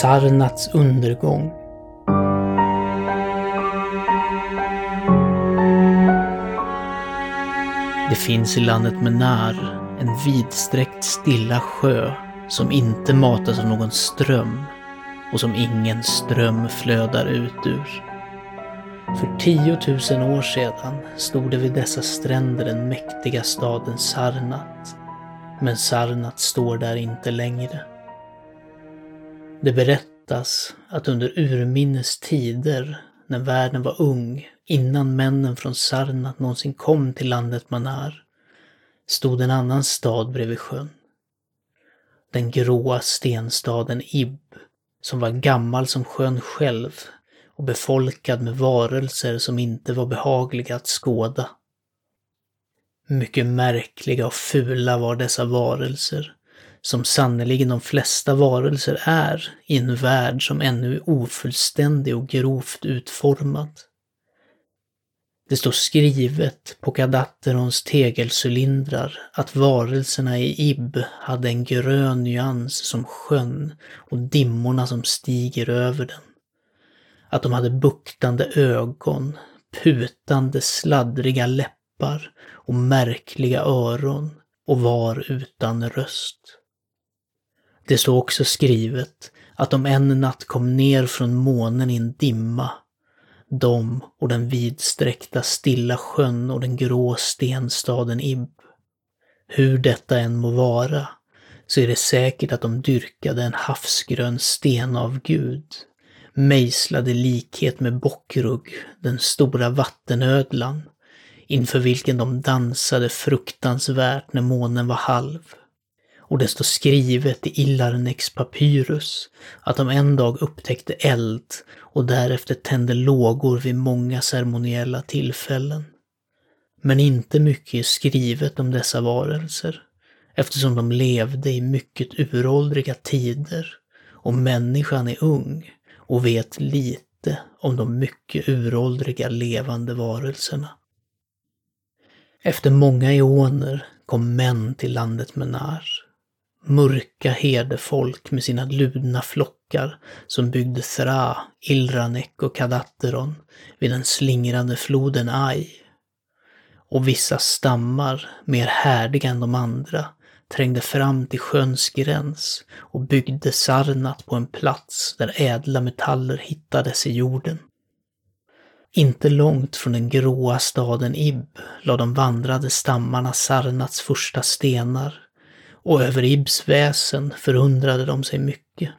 Sarnats undergång Det finns i landet Menar en vidsträckt stilla sjö som inte matas av någon ström och som ingen ström flödar ut ur. För 10 000 år sedan stod det vid dessa stränder den mäktiga staden Sarnat. Men Sarnat står där inte längre. Det berättas att under urminnes tider, när världen var ung, innan männen från Sarnat någonsin kom till landet Manar, stod en annan stad bredvid sjön. Den gråa stenstaden Ib, som var gammal som sjön själv och befolkad med varelser som inte var behagliga att skåda. Mycket märkliga och fula var dessa varelser, som sannerligen de flesta varelser är i en värld som ännu är ofullständig och grovt utformad. Det står skrivet på Kadatterons tegelcylindrar att varelserna i Ib hade en grön nyans som sjön och dimmorna som stiger över den. Att de hade buktande ögon, putande sladdriga läppar och märkliga öron och var utan röst. Det står också skrivet att de en natt kom ner från månen i en dimma de och den vidsträckta stilla sjön och den grå stenstaden Ib. Hur detta än må vara, så är det säkert att de dyrkade en havsgrön stenavgud, mejslad i likhet med Bockrugg, den stora vattenödlan, inför vilken de dansade fruktansvärt när månen var halv. Och det står skrivet i Illarnex papyrus att de en dag upptäckte eld och därefter tände lågor vid många ceremoniella tillfällen. Men inte mycket är skrivet om dessa varelser, eftersom de levde i mycket uråldriga tider och människan är ung och vet lite om de mycket uråldriga levande varelserna. Efter många eoner kom män till landet Menar mörka herdefolk med sina ludna flockar som byggde Thra, Ilranek och Kadatteron vid den slingrande floden Ai. Och vissa stammar, mer härdiga än de andra, trängde fram till sjöns gräns och byggde Sarnat på en plats där ädla metaller hittades i jorden. Inte långt från den gråa staden Ib la de vandrade stammarna Sarnats första stenar och över Ibs väsen förundrade de sig mycket.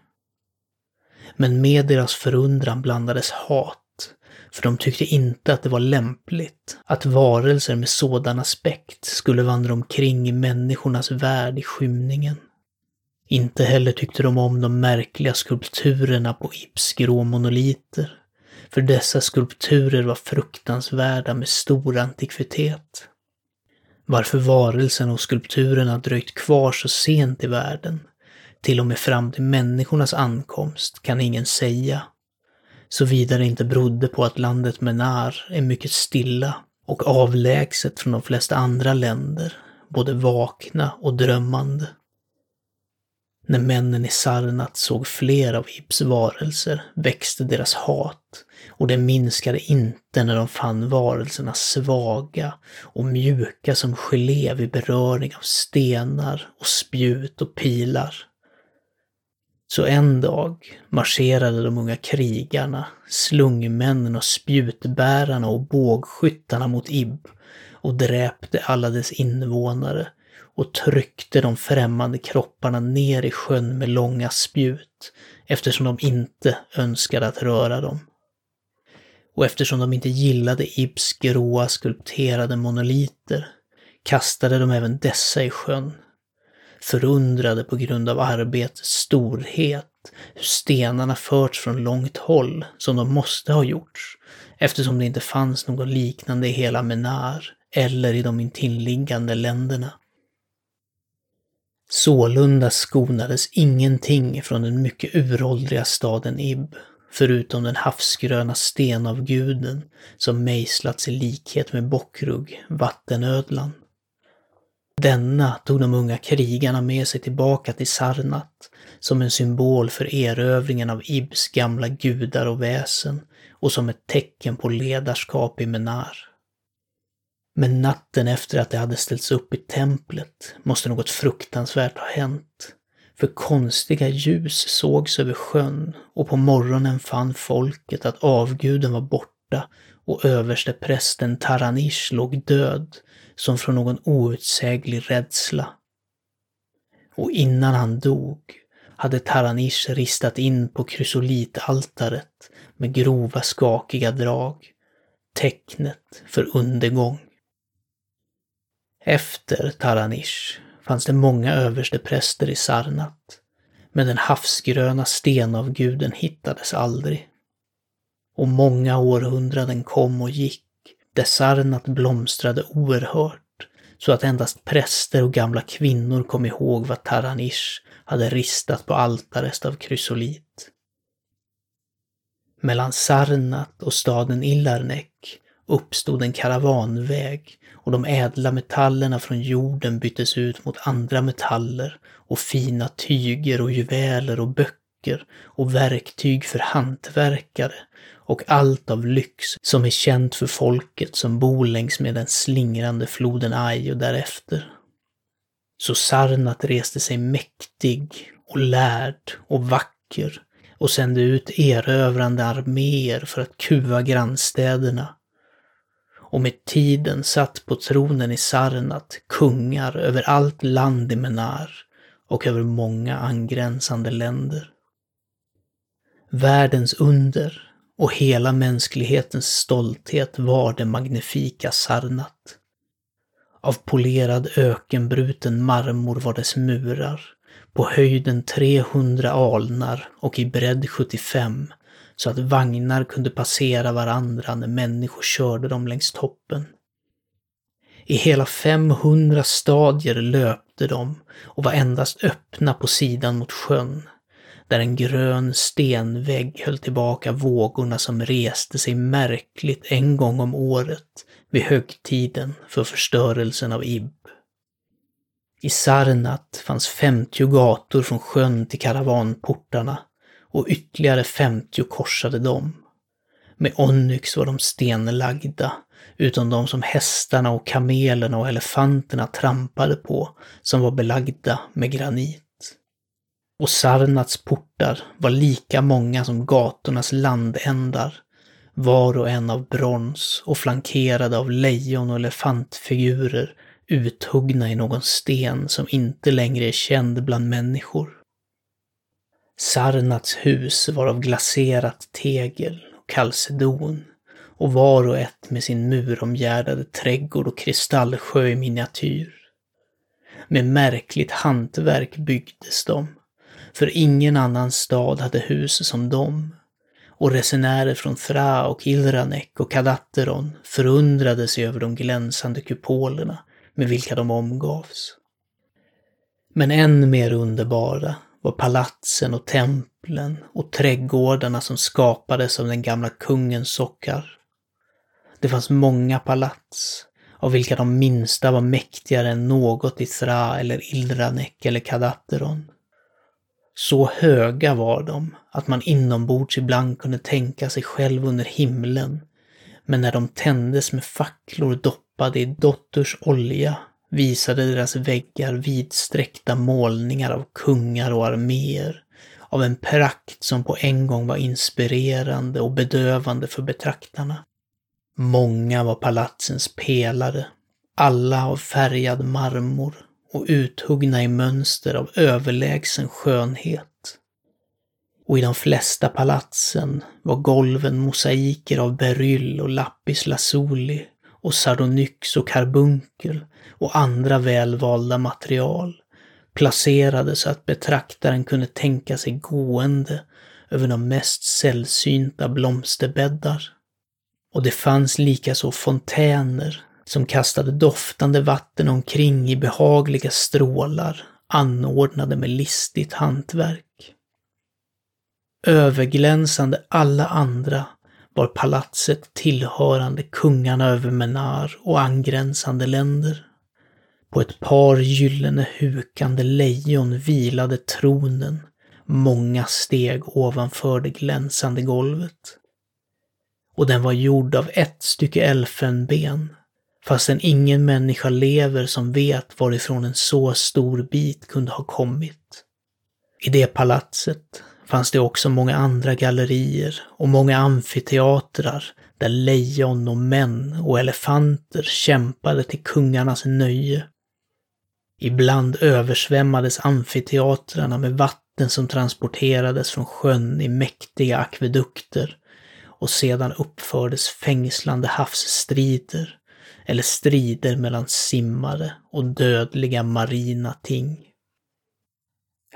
Men med deras förundran blandades hat, för de tyckte inte att det var lämpligt att varelser med sådan aspekt skulle vandra omkring i människornas värld i skymningen. Inte heller tyckte de om de märkliga skulpturerna på Ibs grå monoliter, för dessa skulpturer var fruktansvärda med stor antikvitet. Varför varelsen och skulpturerna dröjt kvar så sent i världen, till och med fram till människornas ankomst, kan ingen säga. Såvida det inte berodde på att landet Menar är mycket stilla och avlägset från de flesta andra länder, både vakna och drömmande. När männen i Sarnat såg fler av Ibs varelser växte deras hat och det minskade inte när de fann varelserna svaga och mjuka som gelé vid beröring av stenar och spjut och pilar. Så en dag marscherade de unga krigarna, slungmännen och spjutbärarna och bågskyttarna mot Ib och dräpte alla dess invånare och tryckte de främmande kropparna ner i sjön med långa spjut eftersom de inte önskade att röra dem. Och eftersom de inte gillade Ibs gråa skulpterade monoliter kastade de även dessa i sjön. Förundrade på grund av arbetets storhet, hur stenarna förts från långt håll, som de måste ha gjorts, eftersom det inte fanns något liknande i hela Menar eller i de intilliggande länderna. Sålunda skonades ingenting från den mycket uråldriga staden Ib, förutom den havsgröna stenavguden som mejslats i likhet med bockrugg, vattenödlan. Denna tog de unga krigarna med sig tillbaka till Sarnat som en symbol för erövringen av Ibs gamla gudar och väsen och som ett tecken på ledarskap i Menar. Men natten efter att det hade ställts upp i templet måste något fruktansvärt ha hänt. För konstiga ljus sågs över sjön och på morgonen fann folket att avguden var borta och överste prästen Taranish låg död som från någon outsäglig rädsla. Och innan han dog hade Taranish ristat in på krysolitaltaret med grova skakiga drag, tecknet för undergång. Efter Taranish fanns det många överstepräster i Sarnat, men den havsgröna stenavguden hittades aldrig. Och många århundraden kom och gick, där Sarnat blomstrade oerhört, så att endast präster och gamla kvinnor kom ihåg vad Taranish hade ristat på altaret av krysolit. Mellan Sarnat och staden Illarnek uppstod en karavanväg och de ädla metallerna från jorden byttes ut mot andra metaller och fina tyger och juveler och böcker och verktyg för hantverkare och allt av lyx som är känt för folket som bor längs med den slingrande floden Aj och därefter. Så Sarnat reste sig mäktig och lärd och vacker och sände ut erövrande arméer för att kuva grannstäderna och med tiden satt på tronen i Sarnat kungar över allt land i Menar och över många angränsande länder. Världens under och hela mänsklighetens stolthet var det magnifika Sarnat. Av polerad ökenbruten marmor var dess murar, på höjden 300 alnar och i bredd 75 så att vagnar kunde passera varandra när människor körde dem längs toppen. I hela 500 stadier löpte de och var endast öppna på sidan mot sjön, där en grön stenvägg höll tillbaka vågorna som reste sig märkligt en gång om året vid högtiden för förstörelsen av Ib. I Sarnat fanns 50 gator från sjön till karavanportarna och ytterligare 50 korsade dem. Med onyx var de stenlagda, utom de som hästarna och kamelerna och elefanterna trampade på, som var belagda med granit. Och Sarnats portar var lika många som gatornas landändar, var och en av brons och flankerade av lejon och elefantfigurer uthuggna i någon sten som inte längre är känd bland människor. Sarnats hus var av glaserat tegel och kalcedon och var och ett med sin muromgärdade trädgård och kristallsjö i miniatyr. Med märkligt hantverk byggdes de, för ingen annan stad hade hus som dem. Och resenärer från Fra och Ilranek och Kadatteron förundrade sig över de glänsande kupolerna med vilka de omgavs. Men än mer underbara var palatsen och templen och trädgårdarna som skapades av den gamla kungens sockar. Det fanns många palats, av vilka de minsta var mäktigare än något i Thra eller Ildranek eller Kadateron. Så höga var de att man inombords ibland kunde tänka sig själv under himlen, men när de tändes med facklor doppade i dotters olja visade deras väggar vidsträckta målningar av kungar och arméer, av en prakt som på en gång var inspirerande och bedövande för betraktarna. Många var palatsens pelare, alla av färgad marmor och uthuggna i mönster av överlägsen skönhet. Och i de flesta palatsen var golven mosaiker av beryll och lapis lazuli och sardonyx och karbunkel och andra välvalda material placerade så att betraktaren kunde tänka sig gående över de mest sällsynta blomsterbäddar. Och det fanns likaså fontäner som kastade doftande vatten omkring i behagliga strålar anordnade med listigt hantverk. Överglänsande alla andra var palatset tillhörande kungarna över Menar och angränsande länder. På ett par gyllene hukande lejon vilade tronen, många steg ovanför det glänsande golvet. Och den var gjord av ett stycke elfenben, fastän ingen människa lever som vet varifrån en så stor bit kunde ha kommit. I det palatset fanns det också många andra gallerier och många amfiteatrar där lejon och män och elefanter kämpade till kungarnas nöje. Ibland översvämmades amfiteatrarna med vatten som transporterades från sjön i mäktiga akvedukter och sedan uppfördes fängslande havsstrider eller strider mellan simmare och dödliga marina ting.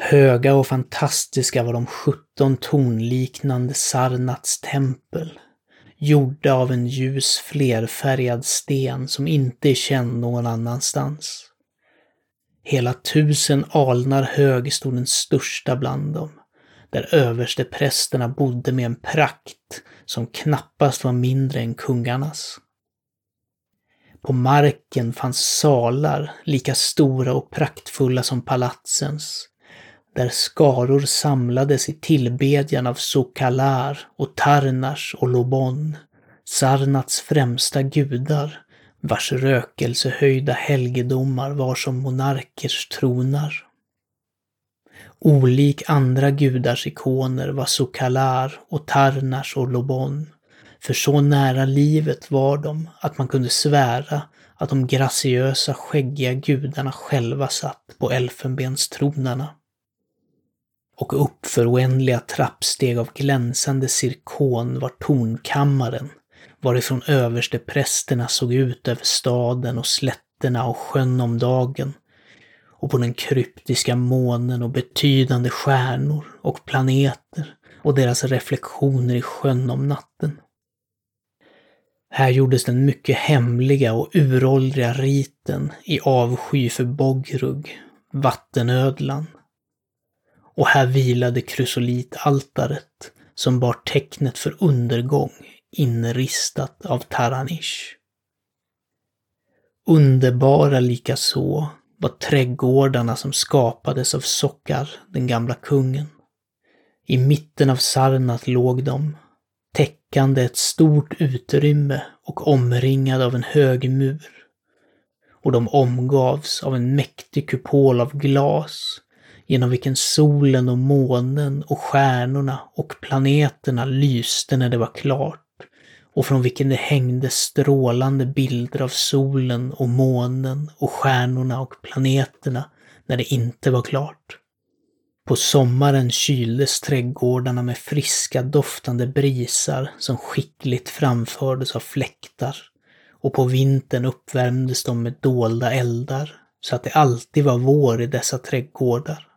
Höga och fantastiska var de 17 tornliknande Sarnats tempel, gjorda av en ljus flerfärgad sten som inte är känd någon annanstans. Hela tusen alnar hög stod den största bland dem, där översteprästerna bodde med en prakt som knappast var mindre än kungarnas. På marken fanns salar lika stora och praktfulla som palatsens, där skaror samlades i tillbedjan av Sokalar och Tarnars och Lobon, Sarnats främsta gudar, vars rökelsehöjda helgedomar var som monarkers tronar. Olik andra gudars ikoner var Sokalar och Tarnars och Lobon, för så nära livet var de att man kunde svära att de graciösa skäggiga gudarna själva satt på elfenbenstronarna och uppför oändliga trappsteg av glänsande cirkon var tornkammaren, varifrån översteprästerna såg ut över staden och slätterna och sjön om dagen, och på den kryptiska månen och betydande stjärnor och planeter och deras reflektioner i sjön om natten. Här gjordes den mycket hemliga och uråldriga riten i avsky för Bogrug, vattenödlan, och här vilade krysolitaltaret som bar tecknet för undergång inristat av Taranish. Underbara likaså var trädgårdarna som skapades av Sockar, den gamla kungen. I mitten av Sarnat låg de, täckande ett stort utrymme och omringade av en hög mur. Och de omgavs av en mäktig kupol av glas genom vilken solen och månen och stjärnorna och planeterna lyste när det var klart och från vilken det hängde strålande bilder av solen och månen och stjärnorna och planeterna när det inte var klart. På sommaren kyldes trädgårdarna med friska doftande brisar som skickligt framfördes av fläktar och på vintern uppvärmdes de med dolda eldar så att det alltid var vår i dessa trädgårdar.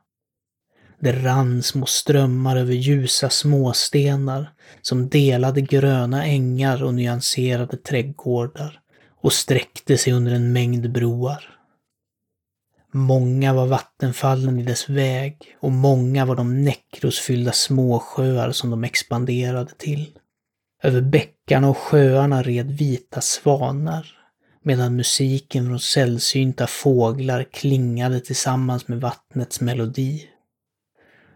Det rann små strömmar över ljusa småstenar som delade gröna ängar och nyanserade trädgårdar och sträckte sig under en mängd broar. Många var vattenfallen i dess väg och många var de näckrosfyllda småsjöar som de expanderade till. Över bäckarna och sjöarna red vita svanar, medan musiken från sällsynta fåglar klingade tillsammans med vattnets melodi.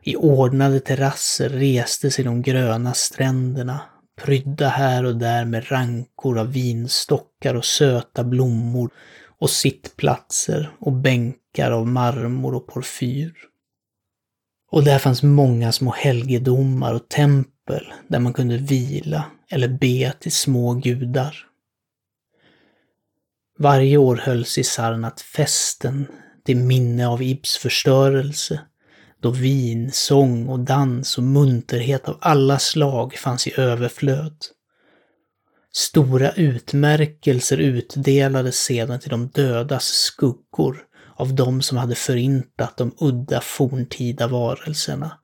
I ordnade terrasser reste sig de gröna stränderna, prydda här och där med rankor av vinstockar och söta blommor och sittplatser och bänkar av marmor och porfyr. Och där fanns många små helgedomar och tempel där man kunde vila eller be till små gudar. Varje år hölls i Sarnat festen till minne av Ibs förstörelse då vin, sång och dans och munterhet av alla slag fanns i överflöd. Stora utmärkelser utdelades sedan till de dödas skuggor av de som hade förintat de udda forntida varelserna.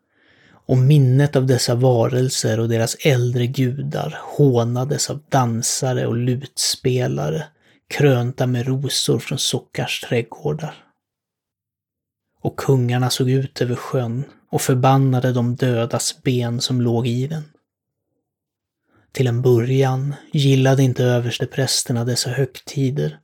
Och minnet av dessa varelser och deras äldre gudar hånades av dansare och lutspelare, krönta med rosor från Sockars trädgårdar och kungarna såg ut över sjön och förbannade de dödas ben som låg i den. Till en början gillade inte översteprästerna dessa högtider,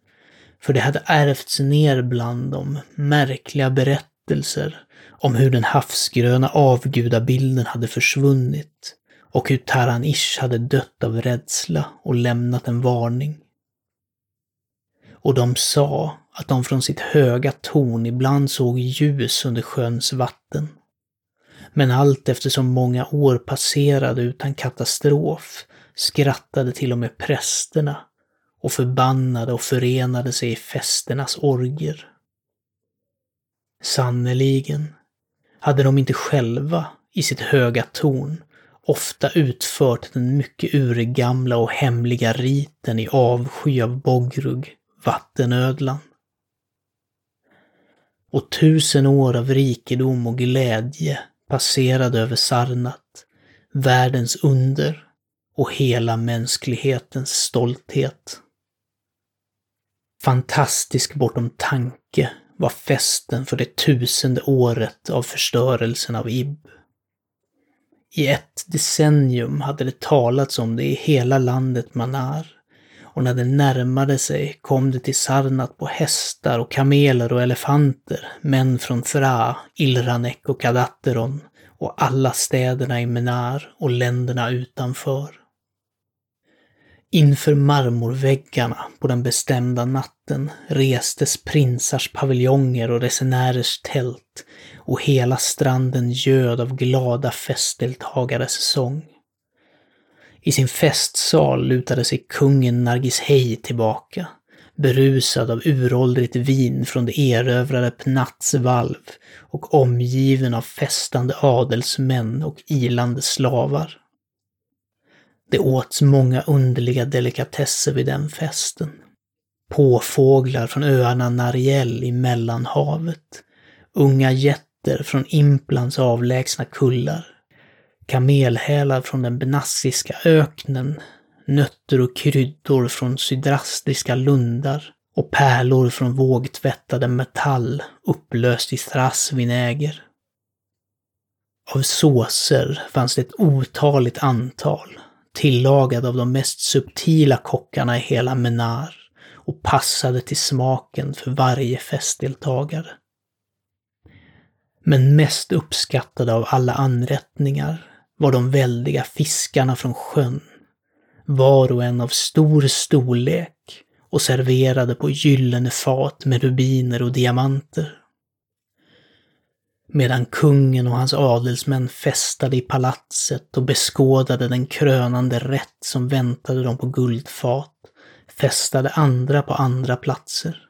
För det hade ärvts ner bland dem märkliga berättelser om hur den havsgröna avgudabilden hade försvunnit och hur Taran-Ish hade dött av rädsla och lämnat en varning. Och de sa att de från sitt höga torn ibland såg ljus under sjöns vatten. Men allt eftersom många år passerade utan katastrof skrattade till och med prästerna och förbannade och förenade sig i festernas orger. Sannerligen hade de inte själva i sitt höga torn ofta utfört den mycket urgamla och hemliga riten i avsky av Bogrug, vattenödlan. Och tusen år av rikedom och glädje passerade över Sarnat, världens under och hela mänsklighetens stolthet. Fantastisk bortom tanke var festen för det tusende året av förstörelsen av Ib. I ett decennium hade det talats om det i hela landet Manar. Och när det närmade sig kom det till Sarnat på hästar och kameler och elefanter, män från Thra, Ilranek och Kadatteron och alla städerna i Menar och länderna utanför. Inför marmorväggarna på den bestämda natten restes prinsars paviljonger och resenärers tält och hela stranden göd av glada festdeltagares sång. I sin festsal lutade sig kungen Nargis Hej tillbaka, berusad av uråldrigt vin från det erövrade Pnats valv och omgiven av festande adelsmän och ilande slavar. Det åts många underliga delikatesser vid den festen. Påfåglar från öarna Nariel i Mellanhavet, unga jätter från Implans avlägsna kullar, kamelhälar från den benassiska öknen, nötter och kryddor från sydrastiska lundar och pärlor från vågtvättade metall upplöst i strassvinäger. Av såser fanns det ett otaligt antal tillagad av de mest subtila kockarna i hela Menar och passade till smaken för varje festdeltagare. Men mest uppskattade av alla anrättningar var de väldiga fiskarna från sjön, var och en av stor storlek och serverade på gyllene fat med rubiner och diamanter. Medan kungen och hans adelsmän festade i palatset och beskådade den krönande rätt som väntade dem på guldfat, festade andra på andra platser.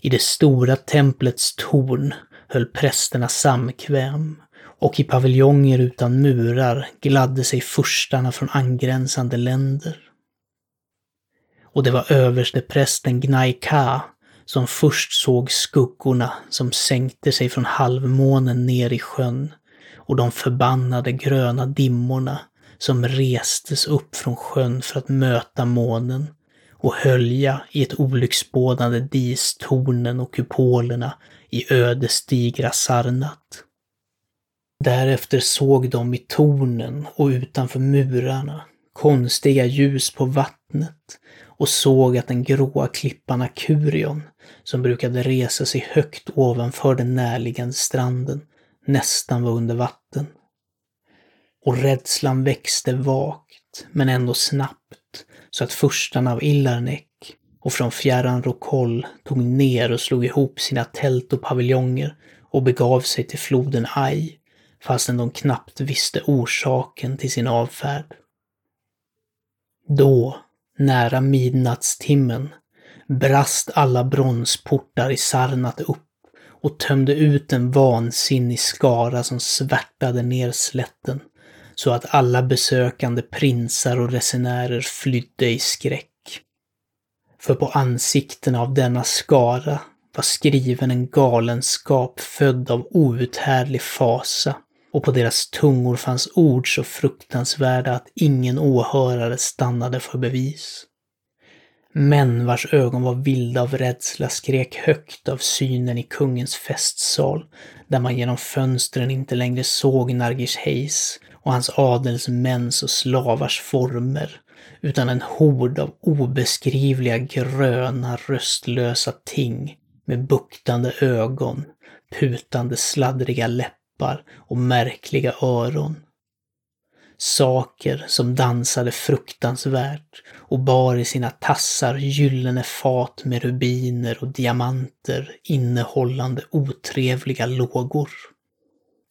I det stora templets torn höll prästerna samkväm och i paviljonger utan murar gladde sig furstarna från angränsande länder. Och det var översteprästen Gnai Ka som först såg skuggorna som sänkte sig från halvmånen ner i sjön och de förbannade gröna dimmorna som restes upp från sjön för att möta månen och hölja i ett olycksbådande dis tornen och kupolerna i ödesdigra Sarnat. Därefter såg de i tornen och utanför murarna konstiga ljus på vattnet och såg att den gråa klippan Akurion, som brukade resa sig högt ovanför den närliggande stranden, nästan var under vatten. Och rädslan växte vagt, men ändå snabbt, så att furstarna av Illarnek och från fjärran Rokoll tog ner och slog ihop sina tält och paviljonger och begav sig till floden Ai, fastän de knappt visste orsaken till sin avfärd. Då nära midnattstimmen, brast alla bronsportar i Sarnat upp och tömde ut en vansinnig skara som svärtade ner slätten, så att alla besökande prinsar och resenärer flydde i skräck. För på ansiktena av denna skara var skriven en galenskap född av outhärdlig fasa och på deras tungor fanns ord så fruktansvärda att ingen åhörare stannade för bevis. Män vars ögon var vilda av rädsla skrek högt av synen i kungens festsal, där man genom fönstren inte längre såg Nargis Heis och hans adelsmäns och slavars former, utan en hord av obeskrivliga gröna röstlösa ting med buktande ögon, putande sladdriga läppar och märkliga öron. Saker som dansade fruktansvärt och bar i sina tassar gyllene fat med rubiner och diamanter innehållande otrevliga lågor.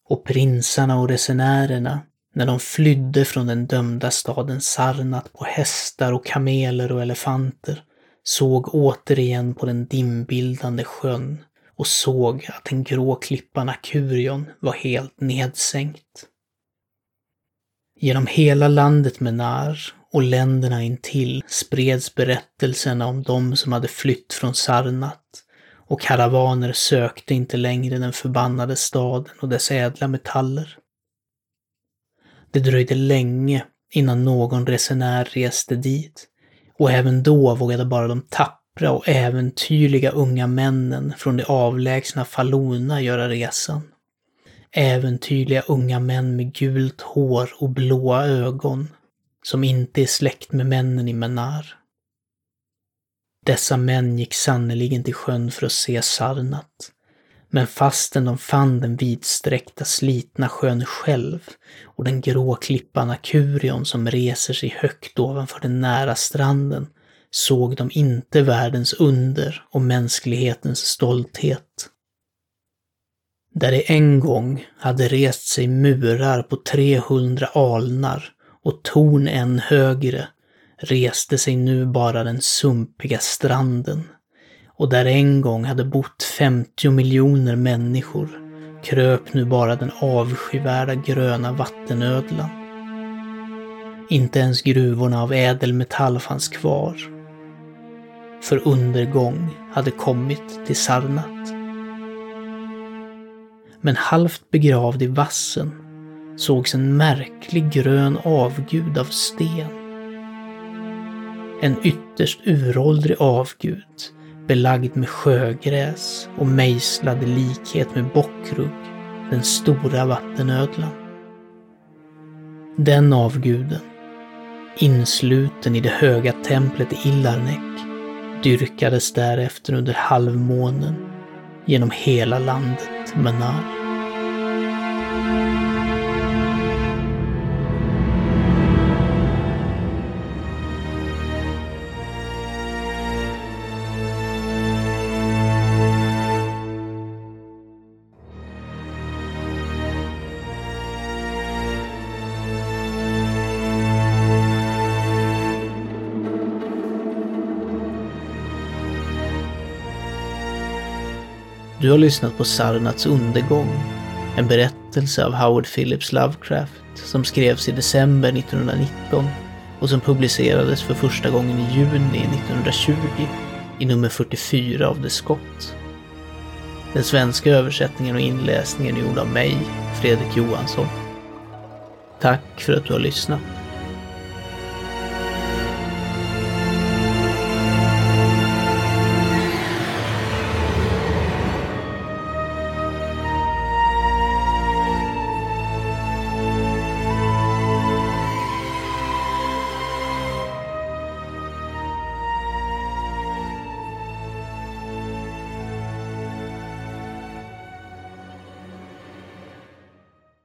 Och prinsarna och resenärerna, när de flydde från den dömda staden Sarnat på hästar och kameler och elefanter, såg återigen på den dimbildande sjön och såg att den grå klippan Akurion var helt nedsänkt. Genom hela landet Menar och länderna intill spreds berättelserna om de som hade flytt från Sarnat och karavaner sökte inte längre den förbannade staden och dess ädla metaller. Det dröjde länge innan någon resenär reste dit och även då vågade bara de tappra och äventyrliga unga männen från det avlägsna Falona göra resan. Äventyrliga unga män med gult hår och blåa ögon, som inte är släkt med männen i Menar. Dessa män gick sannerligen till sjön för att se Sarnat. Men fastän de fann den vidsträckta slitna sjön själv och den grå klippan Akurion som reser sig högt ovanför den nära stranden såg de inte världens under och mänsklighetens stolthet. Där det en gång hade rest sig murar på 300 alnar och torn än högre reste sig nu bara den sumpiga stranden. Och där en gång hade bott 50 miljoner människor kröp nu bara den avskyvärda gröna vattenödlan. Inte ens gruvorna av ädelmetall fanns kvar. För undergång hade kommit till Sarnat. Men halvt begravd i vassen sågs en märklig grön avgud av sten. En ytterst uråldrig avgud, belagd med sjögräs och mejslad i likhet med bockrugg, den stora vattenödlan. Den avguden, insluten i det höga templet i Illarnäck, dyrkades därefter under halvmånen genom hela landet Manar. Du har lyssnat på Sarnats undergång, en berättelse av Howard Phillips Lovecraft som skrevs i december 1919 och som publicerades för första gången i juni 1920 i nummer 44 av The Scott. Den svenska översättningen och inläsningen är gjord av mig, Fredrik Johansson. Tack för att du har lyssnat.